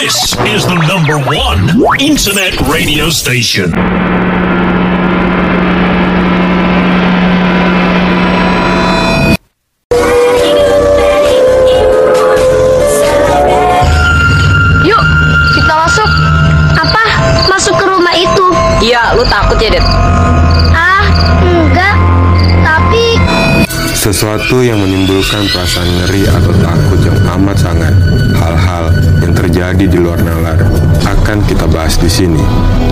This is the number one internet radio station. Yuk, kita masuk. Apa? Masuk ke rumah itu? Iya, lu takut ya, Det? Ah, enggak. Tapi Sesuatu yang menimbulkan perasaan ngeri atau takut yang amat sangat. Terjadi di luar nalar akan kita bahas di sini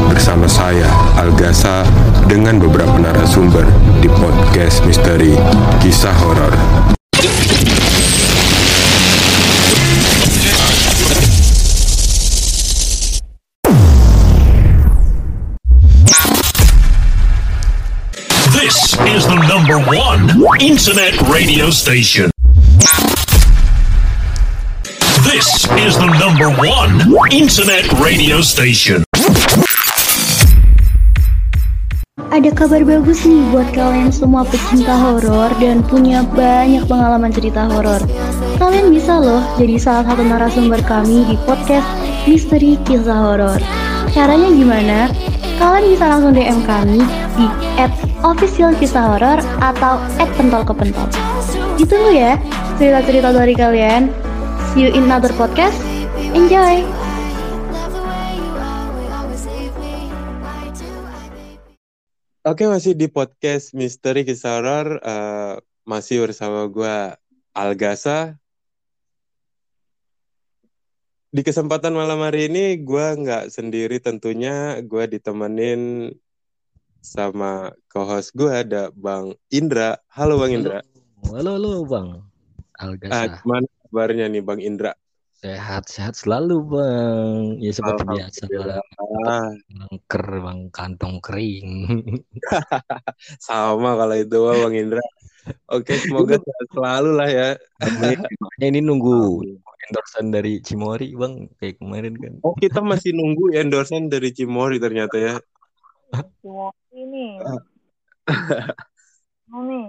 bersama saya Algasa dengan beberapa narasumber di podcast misteri kisah horor. This is the number one internet radio station. This is the number one internet radio station. ada kabar bagus nih buat kalian semua pecinta horor dan punya banyak pengalaman cerita horor. Kalian bisa loh jadi salah satu narasumber kami di podcast Misteri Kisah Horor. Caranya gimana? Kalian bisa langsung DM kami di @official kisah horor atau @pentol ke pentol. Ditunggu ya cerita-cerita dari kalian. See you in another podcast. Enjoy! Oke masih di podcast misteri kisah horor eh, masih bersama gue Algasa. Di kesempatan malam hari ini gue nggak sendiri tentunya gue ditemenin sama co-host gue ada Bang Indra. Halo Bang Indra. Halo, halo Bang. Ah, Algasa. gimana kabarnya nih Bang Indra? Sehat-sehat selalu Bang. Ya seperti biasa Alhamdulillah. Bang. Ah, Angker Bang, kantong kering. sama kalau itu Bang Indra. Oke semoga sehat selalu lah ya. Makanya ini nunggu endorsean dari Cimori Bang. Kayak kemarin kan. Oh kita masih nunggu endorsement dari Cimori ternyata ya. Ini. Oh, nih.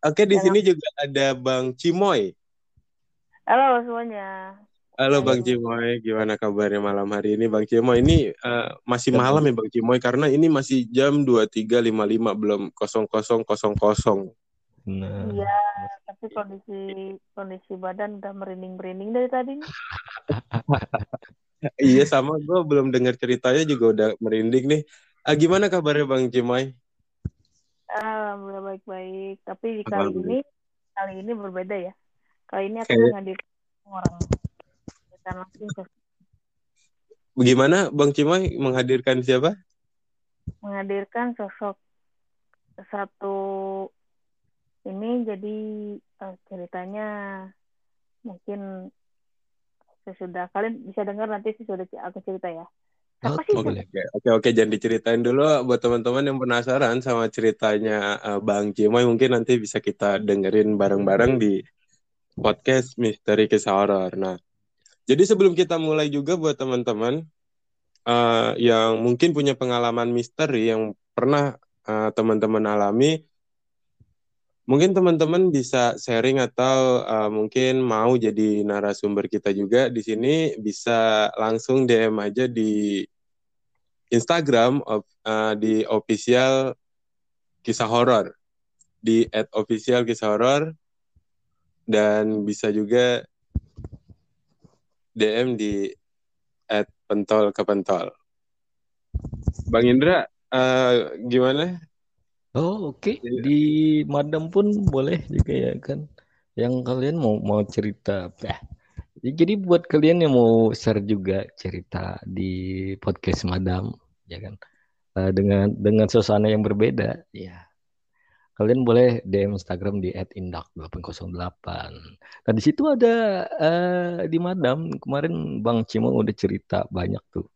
Oke di sini juga ada Bang Cimoy. Halo semuanya. Halo Bang Cimoy, gimana kabarnya malam hari ini Bang Cimoy? Ini eh, masih malam ya Bang Cimoy karena ini masih jam 23.55 belum 00.00. Nah, Iya, tapi kondisi kondisi badan udah merinding-merinding dari tadi. nih. Iya sama gue belum dengar ceritanya juga udah merinding nih. Ah, gimana kabarnya Bang Cimoy? Alhamdulillah baik-baik. Tapi kali Alhamdulillah. ini kali ini berbeda ya. Kali ini aku menghadirkan orang kita langsung ke Bagaimana Bang Cimoy menghadirkan siapa? menghadirkan sosok satu ini jadi eh, ceritanya mungkin sesudah kalian bisa dengar nanti sesudah aku cerita ya. Sih? Oke, oke, oke, jangan diceritain dulu buat teman-teman yang penasaran sama ceritanya eh, Bang Cimoy mungkin nanti bisa kita dengerin bareng-bareng di podcast Misteri Kisah Horor. Nah, jadi sebelum kita mulai juga buat teman-teman eh, yang mungkin punya pengalaman misteri yang pernah eh, teman-teman alami, mungkin teman-teman bisa sharing atau eh, mungkin mau jadi narasumber kita juga di sini bisa langsung DM aja di Instagram of- eh, di official kisah horor di @official kisah horor dan bisa juga DM di @pentol ke pentol. Bang Indra, eh, gimana? Oh, oke. Iya. Di Madam pun boleh juga ya kan. Yang kalian mau mau cerita apa? Jadi buat kalian yang mau share juga cerita di podcast Madam, ya kan. Eh, dengan dengan suasana yang berbeda, ya. Kalian boleh DM Instagram di @indak808. Nah, di situ ada eh, di Madam kemarin Bang Cimo udah cerita banyak tuh.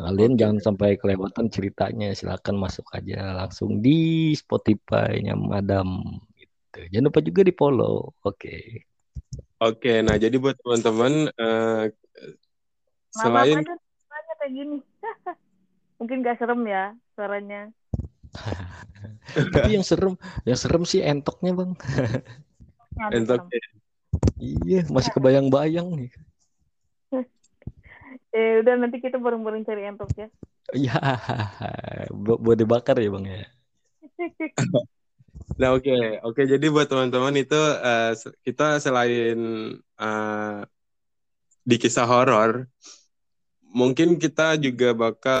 Nah, Kalian Oke. jangan sampai kelewatan ceritanya, silakan masuk aja langsung di Spotify-nya Madam gitu. Jangan lupa juga di follow. Oke. Oke, nah jadi buat teman-teman eh, Nama selain gini. Mungkin gak serem ya suaranya. Tapi yang serem, yang serem sih entoknya, Bang. Aduh, entok serem. Iya, masih kebayang-bayang nih. Eh udah nanti kita bareng-bareng cari entok ya. Ya, bu- buat dibakar ya bang ya. Nah oke oke jadi buat teman-teman itu eh, se- kita selain eh, di kisah horor, mungkin kita juga bakal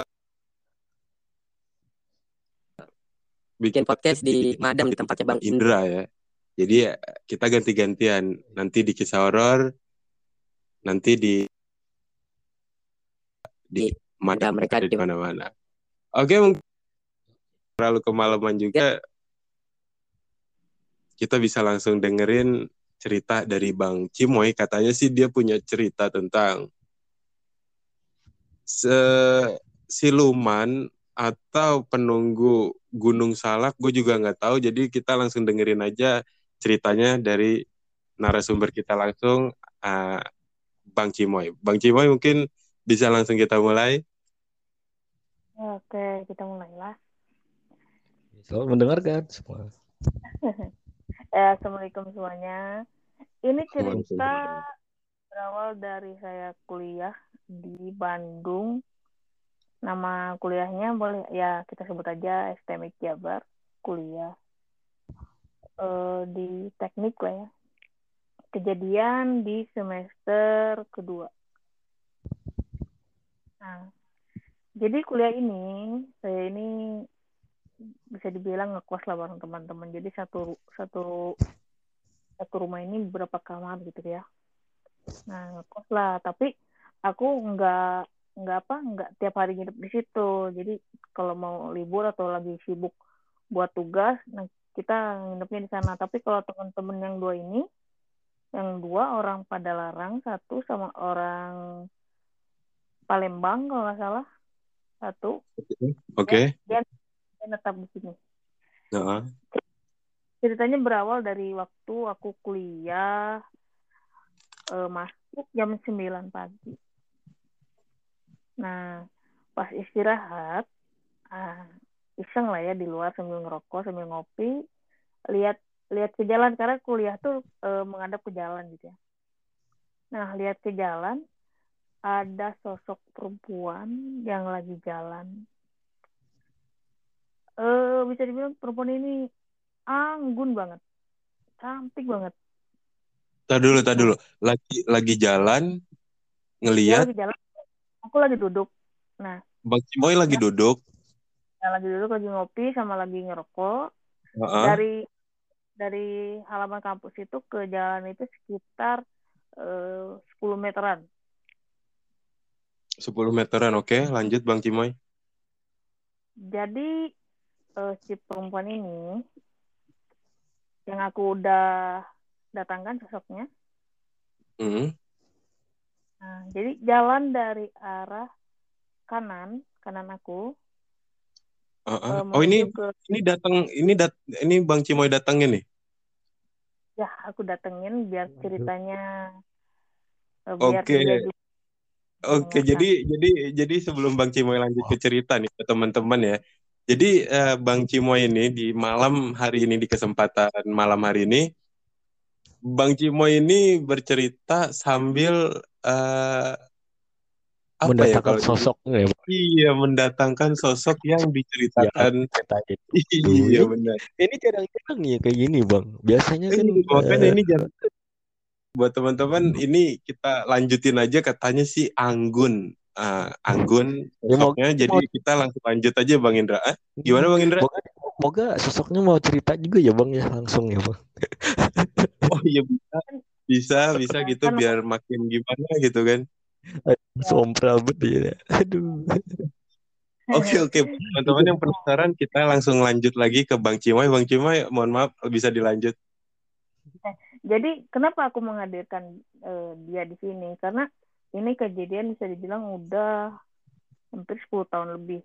bikin podcast di Madam di tempatnya Bang Indra. Ya. Jadi ya, kita ganti-gantian. Nanti di kisah horor, nanti di di Madam mereka di mana-mana. Oke, mungkin terlalu kemalaman juga kita bisa langsung dengerin cerita dari Bang Cimoy. Katanya sih dia punya cerita tentang se- siluman atau penunggu Gunung Salak. Gue juga nggak tahu. Jadi kita langsung dengerin aja ceritanya dari narasumber kita langsung ah, Bang Cimoy. Bang Cimoy mungkin bisa langsung kita mulai. Oke, kita mulailah. Selamat mendengarkan semua. Eh, Assalamualaikum semuanya. Ini cerita berawal dari saya kuliah di Bandung. Nama kuliahnya boleh ya kita sebut aja STMIK Jabar kuliah eh, di teknik lah ya. Kejadian di semester kedua. Nah, jadi kuliah ini saya ini bisa dibilang ngekos lah bareng teman-teman. Jadi satu satu satu rumah ini beberapa kamar gitu ya. Nah, ngekos lah. Tapi aku nggak nggak apa nggak tiap hari nginep di situ. Jadi kalau mau libur atau lagi sibuk buat tugas, nah kita nginepnya di sana. Tapi kalau teman-teman yang dua ini, yang dua orang pada larang, satu sama orang Palembang kalau nggak salah, satu Oke. dia netap di sini. Heeh. ceritanya berawal dari waktu aku kuliah eh, masuk jam 9 pagi. Nah, pas istirahat, ah, iseng lah ya di luar sambil ngerokok, sambil ngopi, lihat lihat ke jalan karena kuliah tuh eh, menghadap ke jalan gitu ya. Nah, lihat ke jalan ada sosok perempuan yang lagi jalan. Eh, bisa dibilang perempuan ini anggun banget, cantik banget. Tar dulu. Lagi lagi jalan Dia ngelihat lagi jalan, aku lagi duduk. Nah, Bang Cimoy lagi duduk. yang lagi duduk lagi ngopi sama lagi ngerokok. Heeh. Dari dari halaman kampus itu ke jalan itu sekitar eh, 10 meteran. 10 meteran. Oke, lanjut Bang Cimoy. Jadi eh, si perempuan ini yang aku udah datangkan sosoknya. Mhm. Nah, jadi jalan dari arah kanan, kanan aku Heeh. eh, Oh, ini ke ini datang ini dat ini Bang Cimoy datangin nih. ya aku datengin biar ceritanya eh, biar Oke. Oke, mendengarkan. jadi jadi jadi sebelum Bang Cimoy lanjut ke cerita nih ke teman-teman ya. Jadi eh, Bang Cimoy ini di malam hari ini di kesempatan malam hari ini Bang Cimoy ini bercerita sambil eh, apa ya Mendatangkan kalau sosoknya ya. Iya mendatangkan sosok yang diceritakan Cerita itu. iya Dulu. benar. Ini jarang-jarang ya kayak gini bang. Biasanya kan Iya, makanya eh, ini jangan buat teman-teman ini kita lanjutin aja katanya si Anggun Ah, Anggun ya mau, sosoknya jadi mau kita langsung lanjut aja Bang Indra Ah, gimana Bang Indra Moga, moga sosoknya mau cerita juga ya bang ya langsung ya bang. oh iya bisa bisa bisa gitu Kan biar makin gimana gitu kan Sompral bet ya. Aduh. oke oke teman-teman yang penasaran kita langsung lanjut lagi ke Bang Cimoy Bang Cimoy mohon maaf bisa dilanjut Jadi kenapa aku menghadirkan eh, dia di sini? Karena ini kejadian bisa dibilang udah hampir 10 tahun lebih.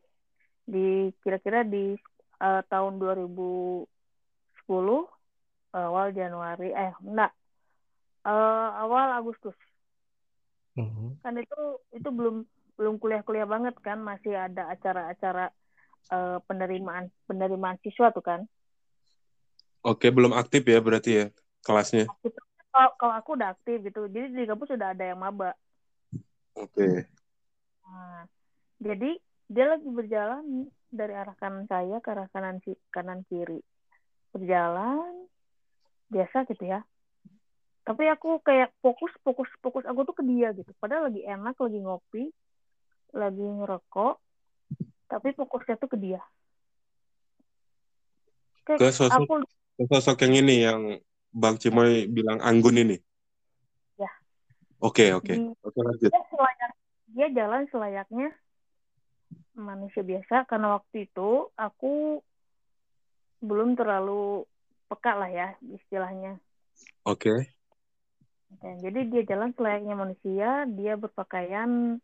Di kira-kira di eh, tahun 2010 awal Januari eh enggak eh, awal Agustus. Mhm. Kan itu itu belum belum kuliah-kuliah banget kan, masih ada acara-acara eh, penerimaan penerimaan siswa tuh kan. oke belum aktif ya berarti ya kelasnya Kalau kalau aku udah aktif gitu. Jadi di kampus sudah ada yang maba. oke Nah, jadi dia lagi berjalan dari arah kanan saya ke arah kanan si- kanan kiri. Berjalan biasa gitu ya. Tapi aku kayak fokus fokus fokus aku tuh ke dia gitu. Padahal lagi enak, lagi ngopi, lagi ngerokok, tapi fokusnya tuh ke dia. Kayak Ke sosok aku ke sosok yang ini yang Bang Cimoy bilang anggun ini. Ya. Oke, oke. di Oke, lanjut. dia selayak dia jalan selayaknya manusia biasa karena waktu itu aku belum terlalu peka lah ya istilahnya. Oke. Oke, jadi dia jalan selayaknya manusia, dia berpakaian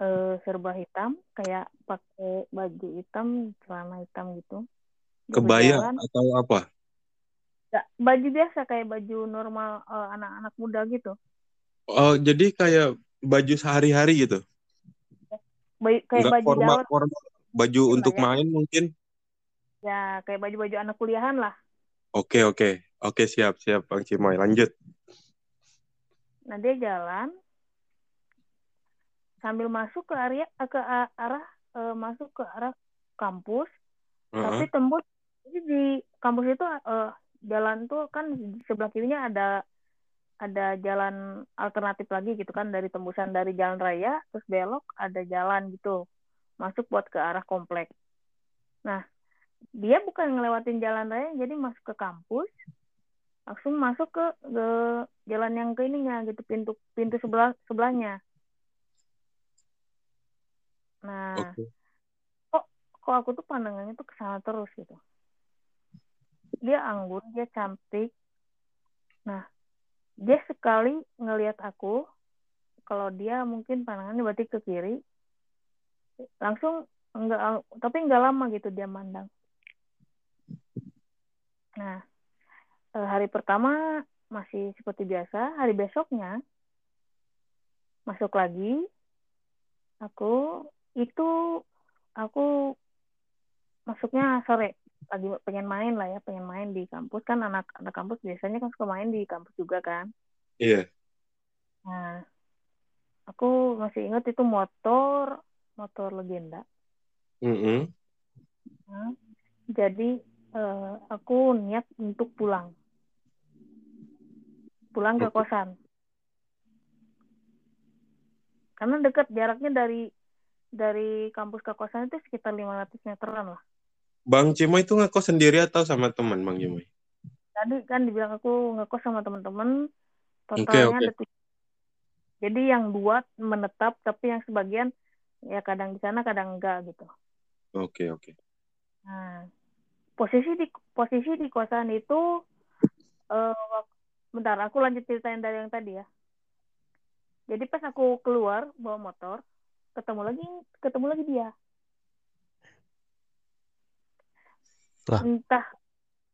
eh, serba hitam, kayak pakai baju hitam, celana hitam gitu. Dia Kebaya berjalan, atau apa? nggak, baju biasa kayak baju normal eh, anak-anak muda gitu. Oh, jadi kayak baju sehari-hari gitu. Baju, kayak Nggak baju formal, jalan, formal. Baju Iya, untuk ya. main mungkin. ya kayak baju-baju anak kuliahan lah. Oke, oke. Oke, siap, siap Bang Cimoy. Lanjut. Nah dia jalan sambil masuk ke area eh, ke arah eh, masuk ke arah kampus, tapi Heeh. tembus jadi di kampus itu eh, jalan tuh kan di sebelah kirinya ada ada jalan alternatif lagi gitu kan dari tembusan dari jalan raya terus belok ada jalan gitu masuk buat ke arah komplek. Nah dia bukan ngelewatin jalan raya jadi masuk ke kampus langsung masuk ke, ke jalan yang ke ininya gitu pintu pintu sebelah sebelahnya. Nah Oke. kok aku tuh pandangannya tuh ke sana terus gitu. Dia anggun, dia cantik. Nah, dia sekali ngelihat aku, kalau dia mungkin pandangannya berarti ke kiri, langsung enggak, tapi enggak lama gitu dia mandang. Nah, hari pertama masih seperti biasa, hari besoknya masuk lagi, aku itu aku masuknya sore. Lagi pengen main lah ya pengen main di kampus. Kan anak anak kampus biasanya kan suka main di kampus juga kan. Iya. nah aku masih ingat itu motor motor legenda. Mm-mm. Nah, jadi eh, aku niat untuk pulang pulang ke kosan karena dekat jaraknya dari dari kampus ke kosan itu sekitar 500 meteran lah Bang Cimoy itu ngekos sendiri atau sama teman Bang Cimoy? tadi kan dibilang aku ngekos sama teman-teman totalnya oke. ada tujuh. jadi yang dua menetap tapi yang sebagian ya kadang di sana kadang enggak gitu Oke, oke. nah posisi di posisi di kosan itu eh wak- bentar aku lanjut ceritain dari yang tadi ya. Jadi pas aku keluar bawa motor ketemu lagi ketemu lagi dia. Lah. entah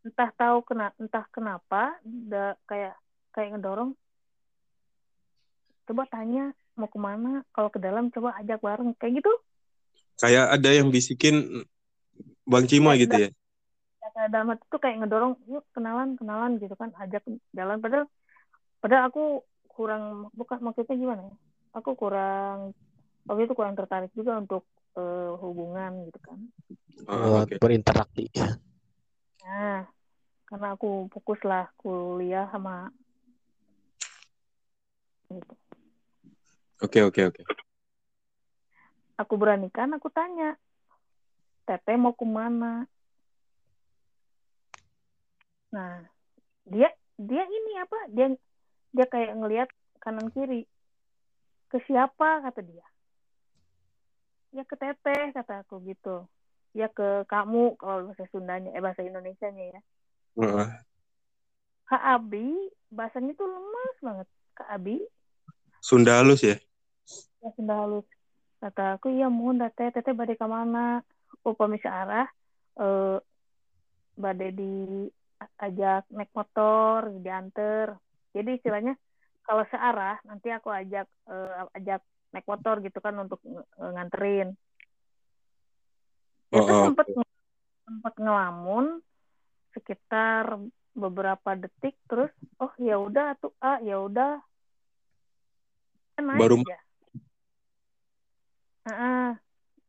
entah tahu kena entah kenapa da, kayak kayak ngedorong. Coba tanya mau ke mana? Kalau ke dalam coba ajak bareng kayak gitu. Kayak ada yang bisikin Bang Cimoy Ya, gitu ya? Kayak dalam hati tuh kayak ngedorong yuk kenalan kenalan gitu kan ajak jalan padahal padahal aku kurang bukan maksudnya gimana ya aku kurang waktu itu kurang tertarik juga untuk eh, hubungan gitu kan Ah, buat oke. berinteraksi nah karena aku fokus lah kuliah sama gitu. Oke, oke, oke. aku beranikan aku tanya teteh mau ke mana nah dia dia ini apa? Dia dia kayak ngelihat kanan kiri. Ke siapa? Kata dia. Ya ke teteh kata aku gitu. Ya ke kamu kalau bahasa Sundanya eh bahasa Indonesianya ya. Heeh. Kak Abi bahasanya tuh lemas banget. Kak Abi? Sunda halus ya? ya Sunda halus. Kata aku iya mohon dah teh. Teteh badai ke mana oh pemisah arah eh badai di ajak naik motor diantar. Jadi istilahnya kalau searah nanti aku ajak eh, ajak naik motor gitu kan untuk eh, nganterin. Oh, itu oh, sempat sempat ngelamun sekitar beberapa detik terus oh ya udah tuh ah ya udah. Naik Baru- aja. Heeh.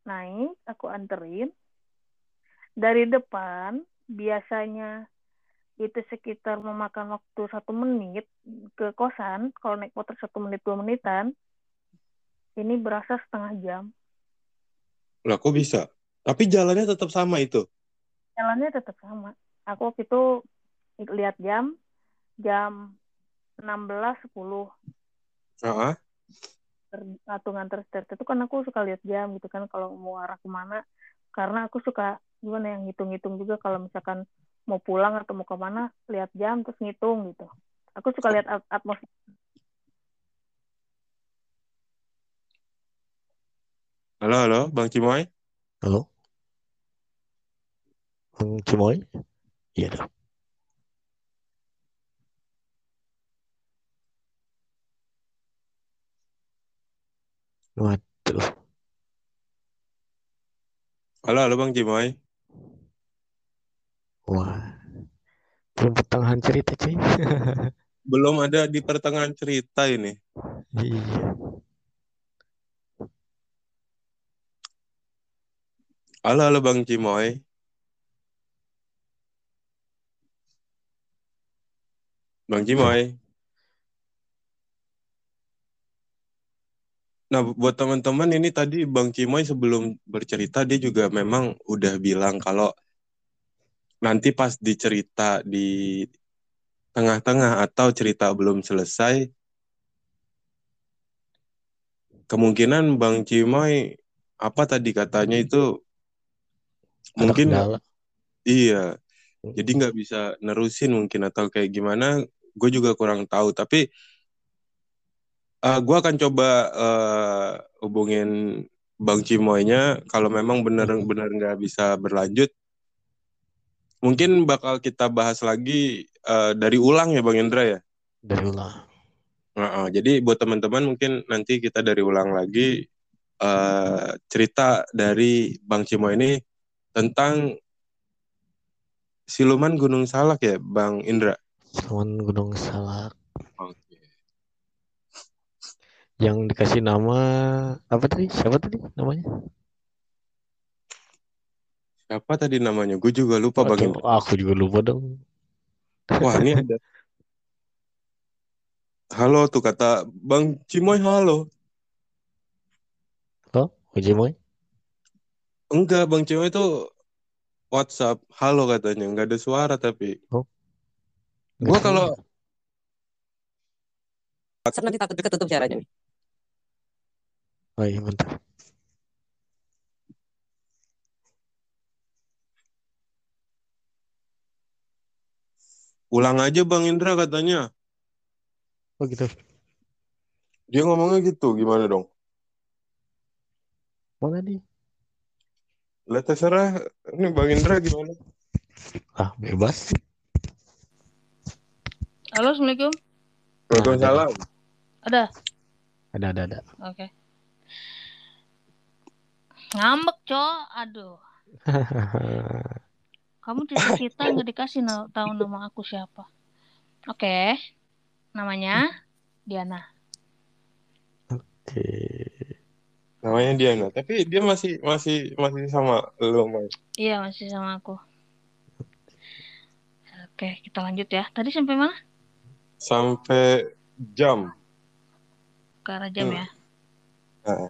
naik aku anterin. Dari depan biasanya itu sekitar memakan waktu satu menit ke kosan kalau naik motor satu menit dua menitan ini berasa setengah jam Lah kok bisa? Tapi jalannya tetap sama itu. jalannya tetap sama aku waktu itu lihat jam jam 16.10 Heeh. ter- atau nganter start itu kan aku suka lihat jam gitu kan kalau mau arah ke mana karena aku suka gimana yang ngitung-ngitung juga kalau misalkan mau pulang atau mau ke mana lihat jam terus ngitung gitu aku suka lihat at- atmosfer Halo, halo, Bang Cimoy. Halo? Bang Cimoy? Iya dong. Waduh. Halo, halo Bang Cimoy. Wah. Belum pertengahan cerita cuy. Belum ada di pertengahan cerita ini. Iya. Halo, halo Bang Cimoy. Bang Cimoy. Nah, buat teman-teman ini tadi Bang Cimoy sebelum bercerita dia juga memang udah bilang kalau nanti pas dicerita di tengah-tengah atau cerita belum selesai, kemungkinan Bang Cimoy apa tadi katanya itu Ada mungkin kendala. iya, jadi nggak bisa nerusin mungkin atau kayak gimana, gue juga kurang tahu. Tapi eh gue akan coba eh, hubungin Bang Cimoynya kalau memang benar-benar nggak bisa berlanjut, mungkin bakal kita bahas lagi eh, dari ulang ya Bang Indra ya. Dari ulang. Nah, jadi buat teman-teman mungkin nanti kita dari ulang lagi eh, cerita dari Bang Cimoy ini tentang siluman Gunung Salak ya Bang Indra. Sawan Gunung Salak. Oke. Yang dikasih nama apa tadi? Siapa tadi namanya? Siapa tadi namanya? Gue juga lupa Bang Aduh, Indra. aku juga lupa dong. Wah ini ada. Halo tuh kata Bang Cimoy halo. Oh, Uji Moy? Enggak Bang Cimoy itu WhatsApp halo katanya nggak ada suara tapi. Gua kalau WhatsApp nanti takut ketutup caranya nih. Oh iya bentar. Ulang aja Bang Indra katanya. Oh gitu. Dia ngomongnya gitu gimana dong? Mana nih? Lah terserah ini Bang Indra gimana? Ah, bebas. halo assalamualaikum Waalaikumsalam. ada Ada ada ada. oke ngambek cok aduh kamu cerita kita nggak dikasih na- tahu nama aku siapa oke namanya Diana Oke. Namanya Diana, tapi dia masih masih masih sama lo, Mai. iya masih sama aku oke kita lanjut ya tadi sampai mana Sampai jam. ke arah jam Hmm. ya Heeh.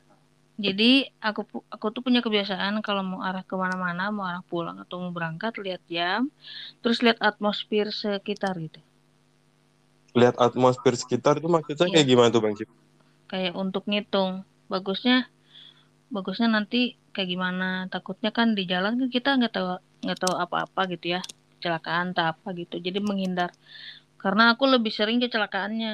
Jadi aku aku tuh punya kebiasaan kalau mau arah ke mana-mana mau arah pulang atau mau berangkat lihat jam terus lihat atmosfer sekitar gitu. Lihat atmosfer sekitar tuh maksudnya kayak Iya. gimana tuh Bang Cip? kayak untuk ngitung. Bagusnya bagusnya nanti kayak gimana? Takutnya kan di jalan kan kita nggak tahu nggak tahu apa-apa gitu ya. Kecelakaan atau apa gitu. Jadi menghindar. Karena aku lebih sering kecelakaannya.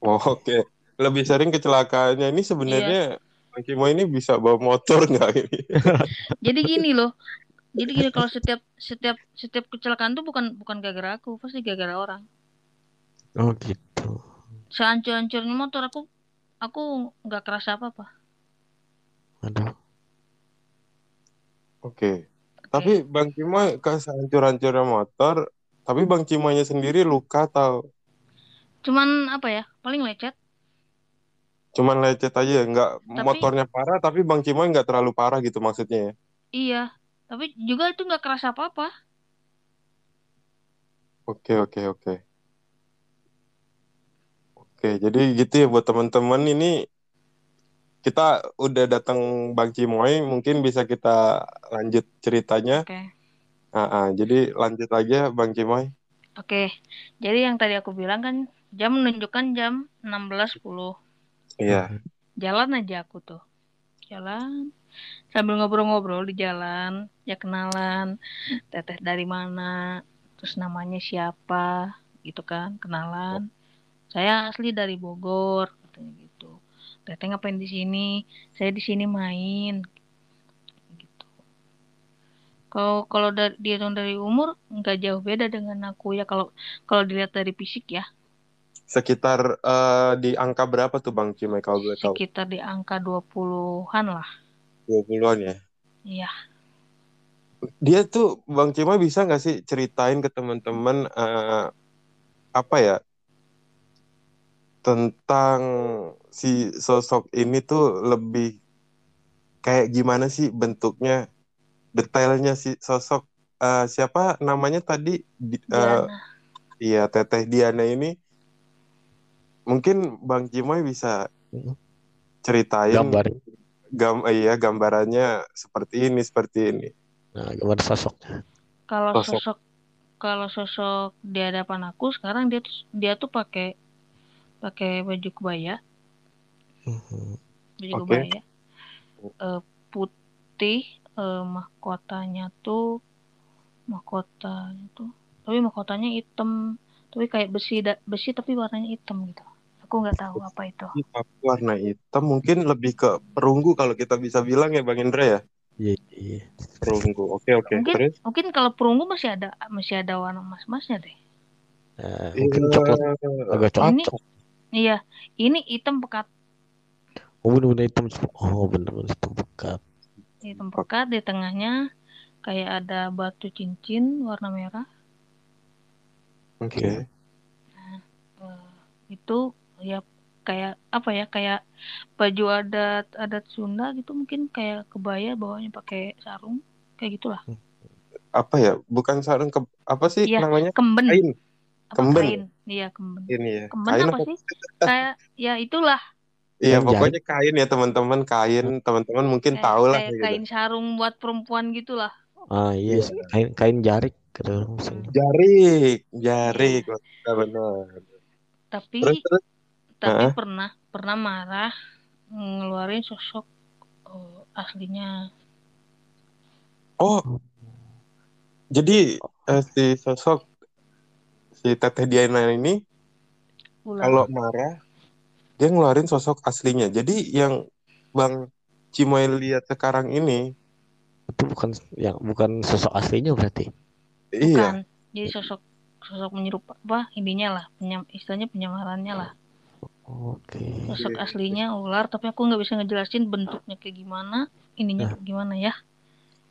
Oh, Oke. Lebih sering kecelakaannya ini sebenarnya Bang Cimo ini bisa bawa motor nggak ini? jadi gini loh jadi gini kalau setiap setiap setiap kecelakaan tuh bukan bukan gara-gara aku pasti gara-gara orang Oh gitu. sehancur-hancurnya motor aku aku nggak kerasa apa-apa Aduh. Oke. Tapi Bang Cimo kehancur-hancurnya motor, tapi Bang Cimonya sendiri luka atau cuman apa ya paling lecet Cuman lecet aja, nggak Tapi- motornya parah, tapi Bang Cimoy nggak terlalu parah gitu maksudnya ya. Iya, tapi juga itu nggak kerasa apa-apa. Oke, oke, oke. Oke, jadi gitu ya buat teman-teman ini kita udah datang Bang Cimoy, mungkin bisa kita lanjut ceritanya. Oke. Ah, ah, jadi lanjut aja Bang Cimoy. Oke, jadi yang tadi aku bilang kan jam menunjukkan jam 16.10. Iya. Jalan aja aku tuh. Jalan sambil ngobrol-ngobrol di jalan, ya kenalan, teteh dari mana, terus namanya siapa, gitu kan, kenalan. Saya asli dari Bogor, katanya gitu. Teteh ngapain di sini? Saya di sini main. Gitu. Kalau kalau dari dihitung dari umur nggak jauh beda dengan aku ya kalau kalau dilihat dari fisik ya Sekitar eh, di angka berapa tuh Bang Cimoy kalau boleh tahu? sekitar di angka 20-an lah. 20-an ya. Iya. Dia tuh Bang Cimoy bisa nggak sih ceritain ke teman-teman eh, apa ya tentang si sosok ini tuh lebih kayak gimana sih bentuknya, detailnya si sosok eh, siapa namanya tadi? Di- Diana. iya Teteh Diana ini mungkin Bang Cimoy bisa ceritain Gambar. gam iya gambarannya seperti ini seperti ini. Nah, gambar sosoknya. Kalau Sosok. sosok kalau sosok di hadapan aku sekarang dia tuh dia tuh pakai pakai baju kebaya, Mhm. baju Oke. kebaya. Eh, putih eh, mahkotanya tuh mahkotanya tuh tapi mahkotanya hitam tapi kayak besi da- besi tapi warnanya hitam gitu aku nggak tahu apa itu Tapi warna hitam mungkin lebih ke perunggu kalau kita bisa bilang ya Bang Indra ya. Iya, iya. Perunggu. Oke oke. Mungkin- Terus mungkin kalau perunggu masih ada masih ada warna emas-emasnya deh Nah, mungkin Iya, coklat agak Ini- cocok. iya ini hitam pekat Oh, bener-bener hitam. Oh, bener-bener hitam pekat. hitam pekat di tengahnya kayak ada batu cincin warna merah Oke. Eh, itu ya kayak apa ya kayak baju adat adat Sunda gitu mungkin kayak kebaya bawahnya pakai sarung kayak gitulah Apa ya? Bukan sarung ke apa sih Iya, namanya? kemben Kain. apa kemben. kain iya kemben Ini ya. kemben Kain apa apa? sih kayak ya itulah Iya, pokoknya kain ya teman-teman, kain. Teman-teman mungkin kayak, tahu lah kayak gitu. kain sarung buat perempuan gitulah Ah, iya, kain kain jarik. Jarik, jarik. Benar. tapi Terus terus tapi Heeh. pernah pernah marah ngeluarin sosok eh, aslinya Oh, jadi eh, si sosok si Teteh Diana ini kalau marah dia ngeluarin sosok aslinya. Jadi yang Bang Cimoy lihat sekarang ini, Itu bukan yang bukan sosok aslinya berarti. iya, bukan jadi sosok sosok menyerupa apa intinya lah penyam, istilahnya penyamarannya lah Oke. sosok aslinya ular tapi aku nggak bisa ngejelasin bentuknya kayak gimana ininya kayak gimana ya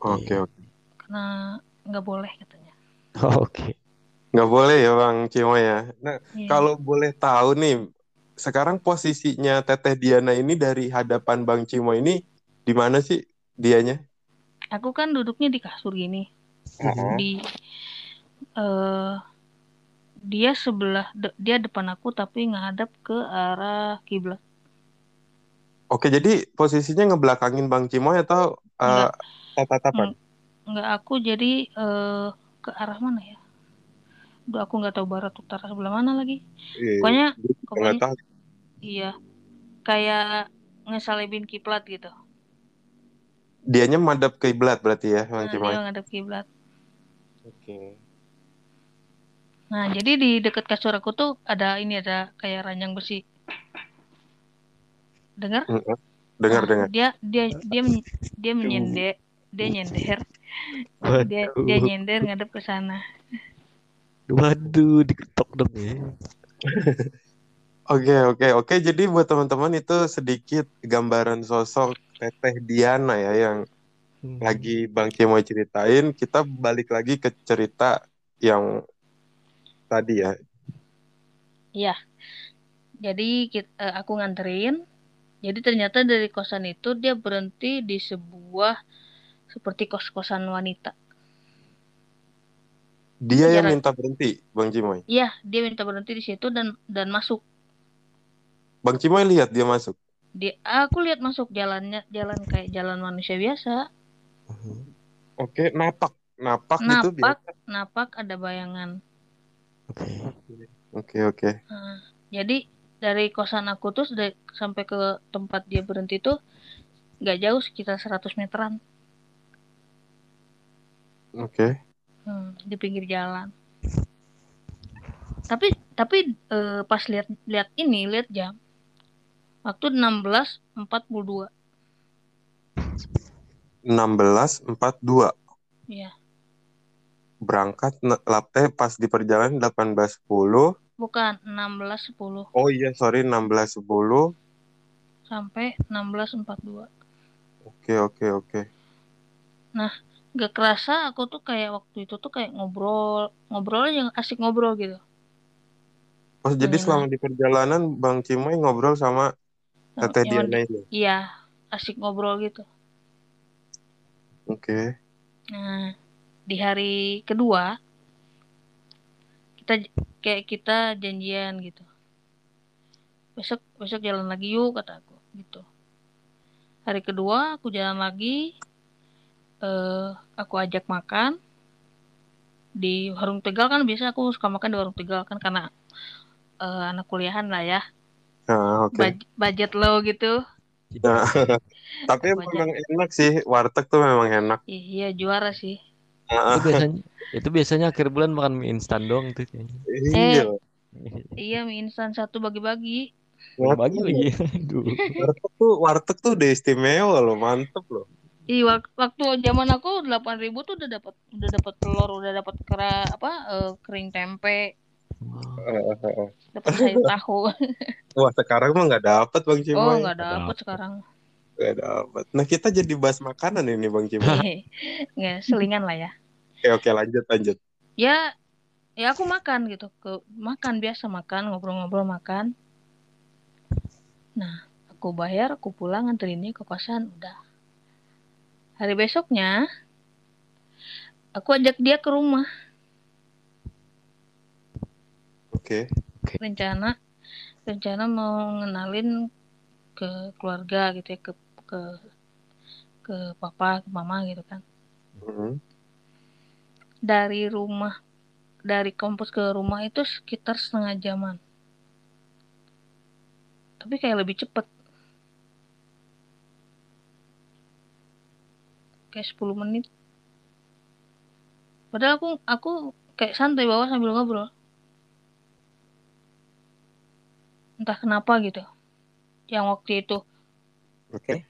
oke oke. karena nggak boleh katanya Oke. Nggak boleh ya Bang Cimoy ya. Nah, Iya. kalau boleh tahu nih, sekarang posisinya Teteh Diana ini dari hadapan Bang Cimoy ini di mana sih dianya? aku kan duduknya di kasur gini Heeh. di eh dia sebelah de- dia depan aku tapi ngadap ke arah kiblat Oke, jadi posisinya ngebelakangin Bang Cimoy atau eh, Enggak. tatap-tatapan? nggak aku jadi eh ke arah mana ya Duh, aku nggak tahu barat utara sebelah mana lagi Iya, pokoknya juga nggak pokoknya tahu. iya kayak ngesalibin kiblat gitu Dianya madep ke kiblat berarti ya, Bang nah, Cimoy. dia ngadep kiblat Oke. Nah jadi di dekat kasur aku tuh ada ini ada kayak ranjang besi dengar Heeh. Dengar Nah, dengar. dia dia dia dia menyender dia nyender dia Waduh. dia nyender ngadep ke sana Waduh, diketok dong ya. Oke oke oke. Jadi buat teman-teman itu sedikit gambaran sosok Teteh Diana ya yang Hmm. lagi Bang Cimoy ceritain. Kita balik lagi ke cerita yang tadi ya. Iya. Jadi kit- eh, aku nganterin Jadi ternyata dari kosan itu dia berhenti di sebuah seperti kos-kosan wanita. Dia yang Jarak- minta berhenti, Bang Cimoy. Iya, dia minta berhenti di situ dan dan masuk. Bang Cimoy lihat dia masuk. Dia aku lihat masuk jalannya jalan kayak jalan manusia biasa. Oke, napak, napak, gitu Napak, napak ada bayangan. Oke, oke. Nah, jadi dari kosan aku tuh sudah sampai ke tempat dia berhenti tuh nggak jauh sekitar 100 meteran Oke. hmm, di pinggir jalan. Tapi tapi eh, pas lihat lihat ini lihat jam waktu 16.42 16.42 Iya. Berangkat ne- lap eh pas di perjalanan 18.10 bukan 16.10 oh iya sorry 16.10 sampai 16.42 oke oke oke. Gak kerasa aku tuh kayak waktu itu tuh kayak ngobrol ngobrol yang asik ngobrol gitu. Oh jadi Iya. selama di perjalanan Bang Cimoy ngobrol sama Teteh Yang- Diana ini? Iya asik ngobrol gitu. Oke. Nah, di hari kedua kita kayak kita janjian gitu. Besok besok jalan lagi yuk kata aku gitu. Hari kedua aku jalan lagi eh aku ajak makan di warung Tegal kan biasa aku suka makan di warung Tegal kan karena eh, anak kuliahan lah ya. nah oke Baj- budget low gitu. Nah, tapi aja. memang enak sih warteg tuh memang enak Iya, juara sih. Itu biasanya itu biasanya akhir bulan makan mie instan doang tuh kayaknya. iya Iya, mie instan satu bagi-bagi. Bagi lagi. Aduh. warteg tuh warteg tuh udah istimewa loh mantep loh Iya wak- waktu zaman aku 8000 tuh udah dapat udah dapat telur, udah dapat kera apa eh, kering tempe, Eh, dapat sayur tahu. wah sekarang mah nggak dapet Bang Oh, Cimoy nggak Nggak dapat dapet. sekarang. Nggak dapet nah kita jadi bahas makanan ini Bang Cimoy Nggak selingan lah ya. oke oke lanjut lanjut Ya ya aku makan gitu, ke makan biasa makan, ngobrol-ngobrol makan. Nah, aku bayar, aku pulang nganterinnya ke kosan, udah. Hari besoknya aku ajak dia ke rumah. oke rencana rencana mau ngenalin ke keluarga gitu ya ke ke ke papa ke mama gitu kan. Mhm. dari rumah dari kampus ke rumah itu sekitar setengah jaman. Tapi kayak lebih cepet. Kayak 10 menit. Padahal aku aku kayak santai bawa sambil ngobrol. Entah kenapa gitu. Yang waktu itu. Oke.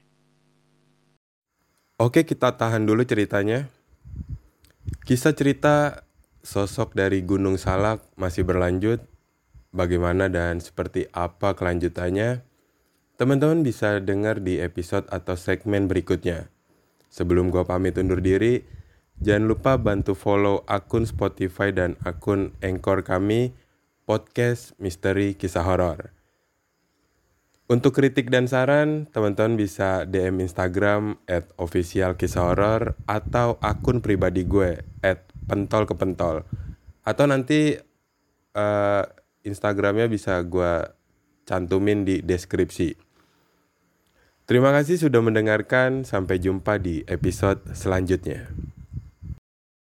Oke, kita tahan dulu ceritanya. Kisah cerita sosok dari Gunung Salak masih berlanjut. Bagaimana dan seperti apa kelanjutannya? Teman-teman bisa dengar di episode atau segmen berikutnya. Sebelum gua pamit undur diri, jangan lupa bantu follow akun Spotify dan akun Anchor kami, Podcast Misteri Kisah Horor. Untuk kritik dan saran, teman-teman bisa DM Instagram at official horor atau akun pribadi gue at pentol ke pentol. Atau nanti eh, Instagramnya bisa gue cantumin di deskripsi. Terima kasih sudah mendengarkan, sampai jumpa di episode selanjutnya.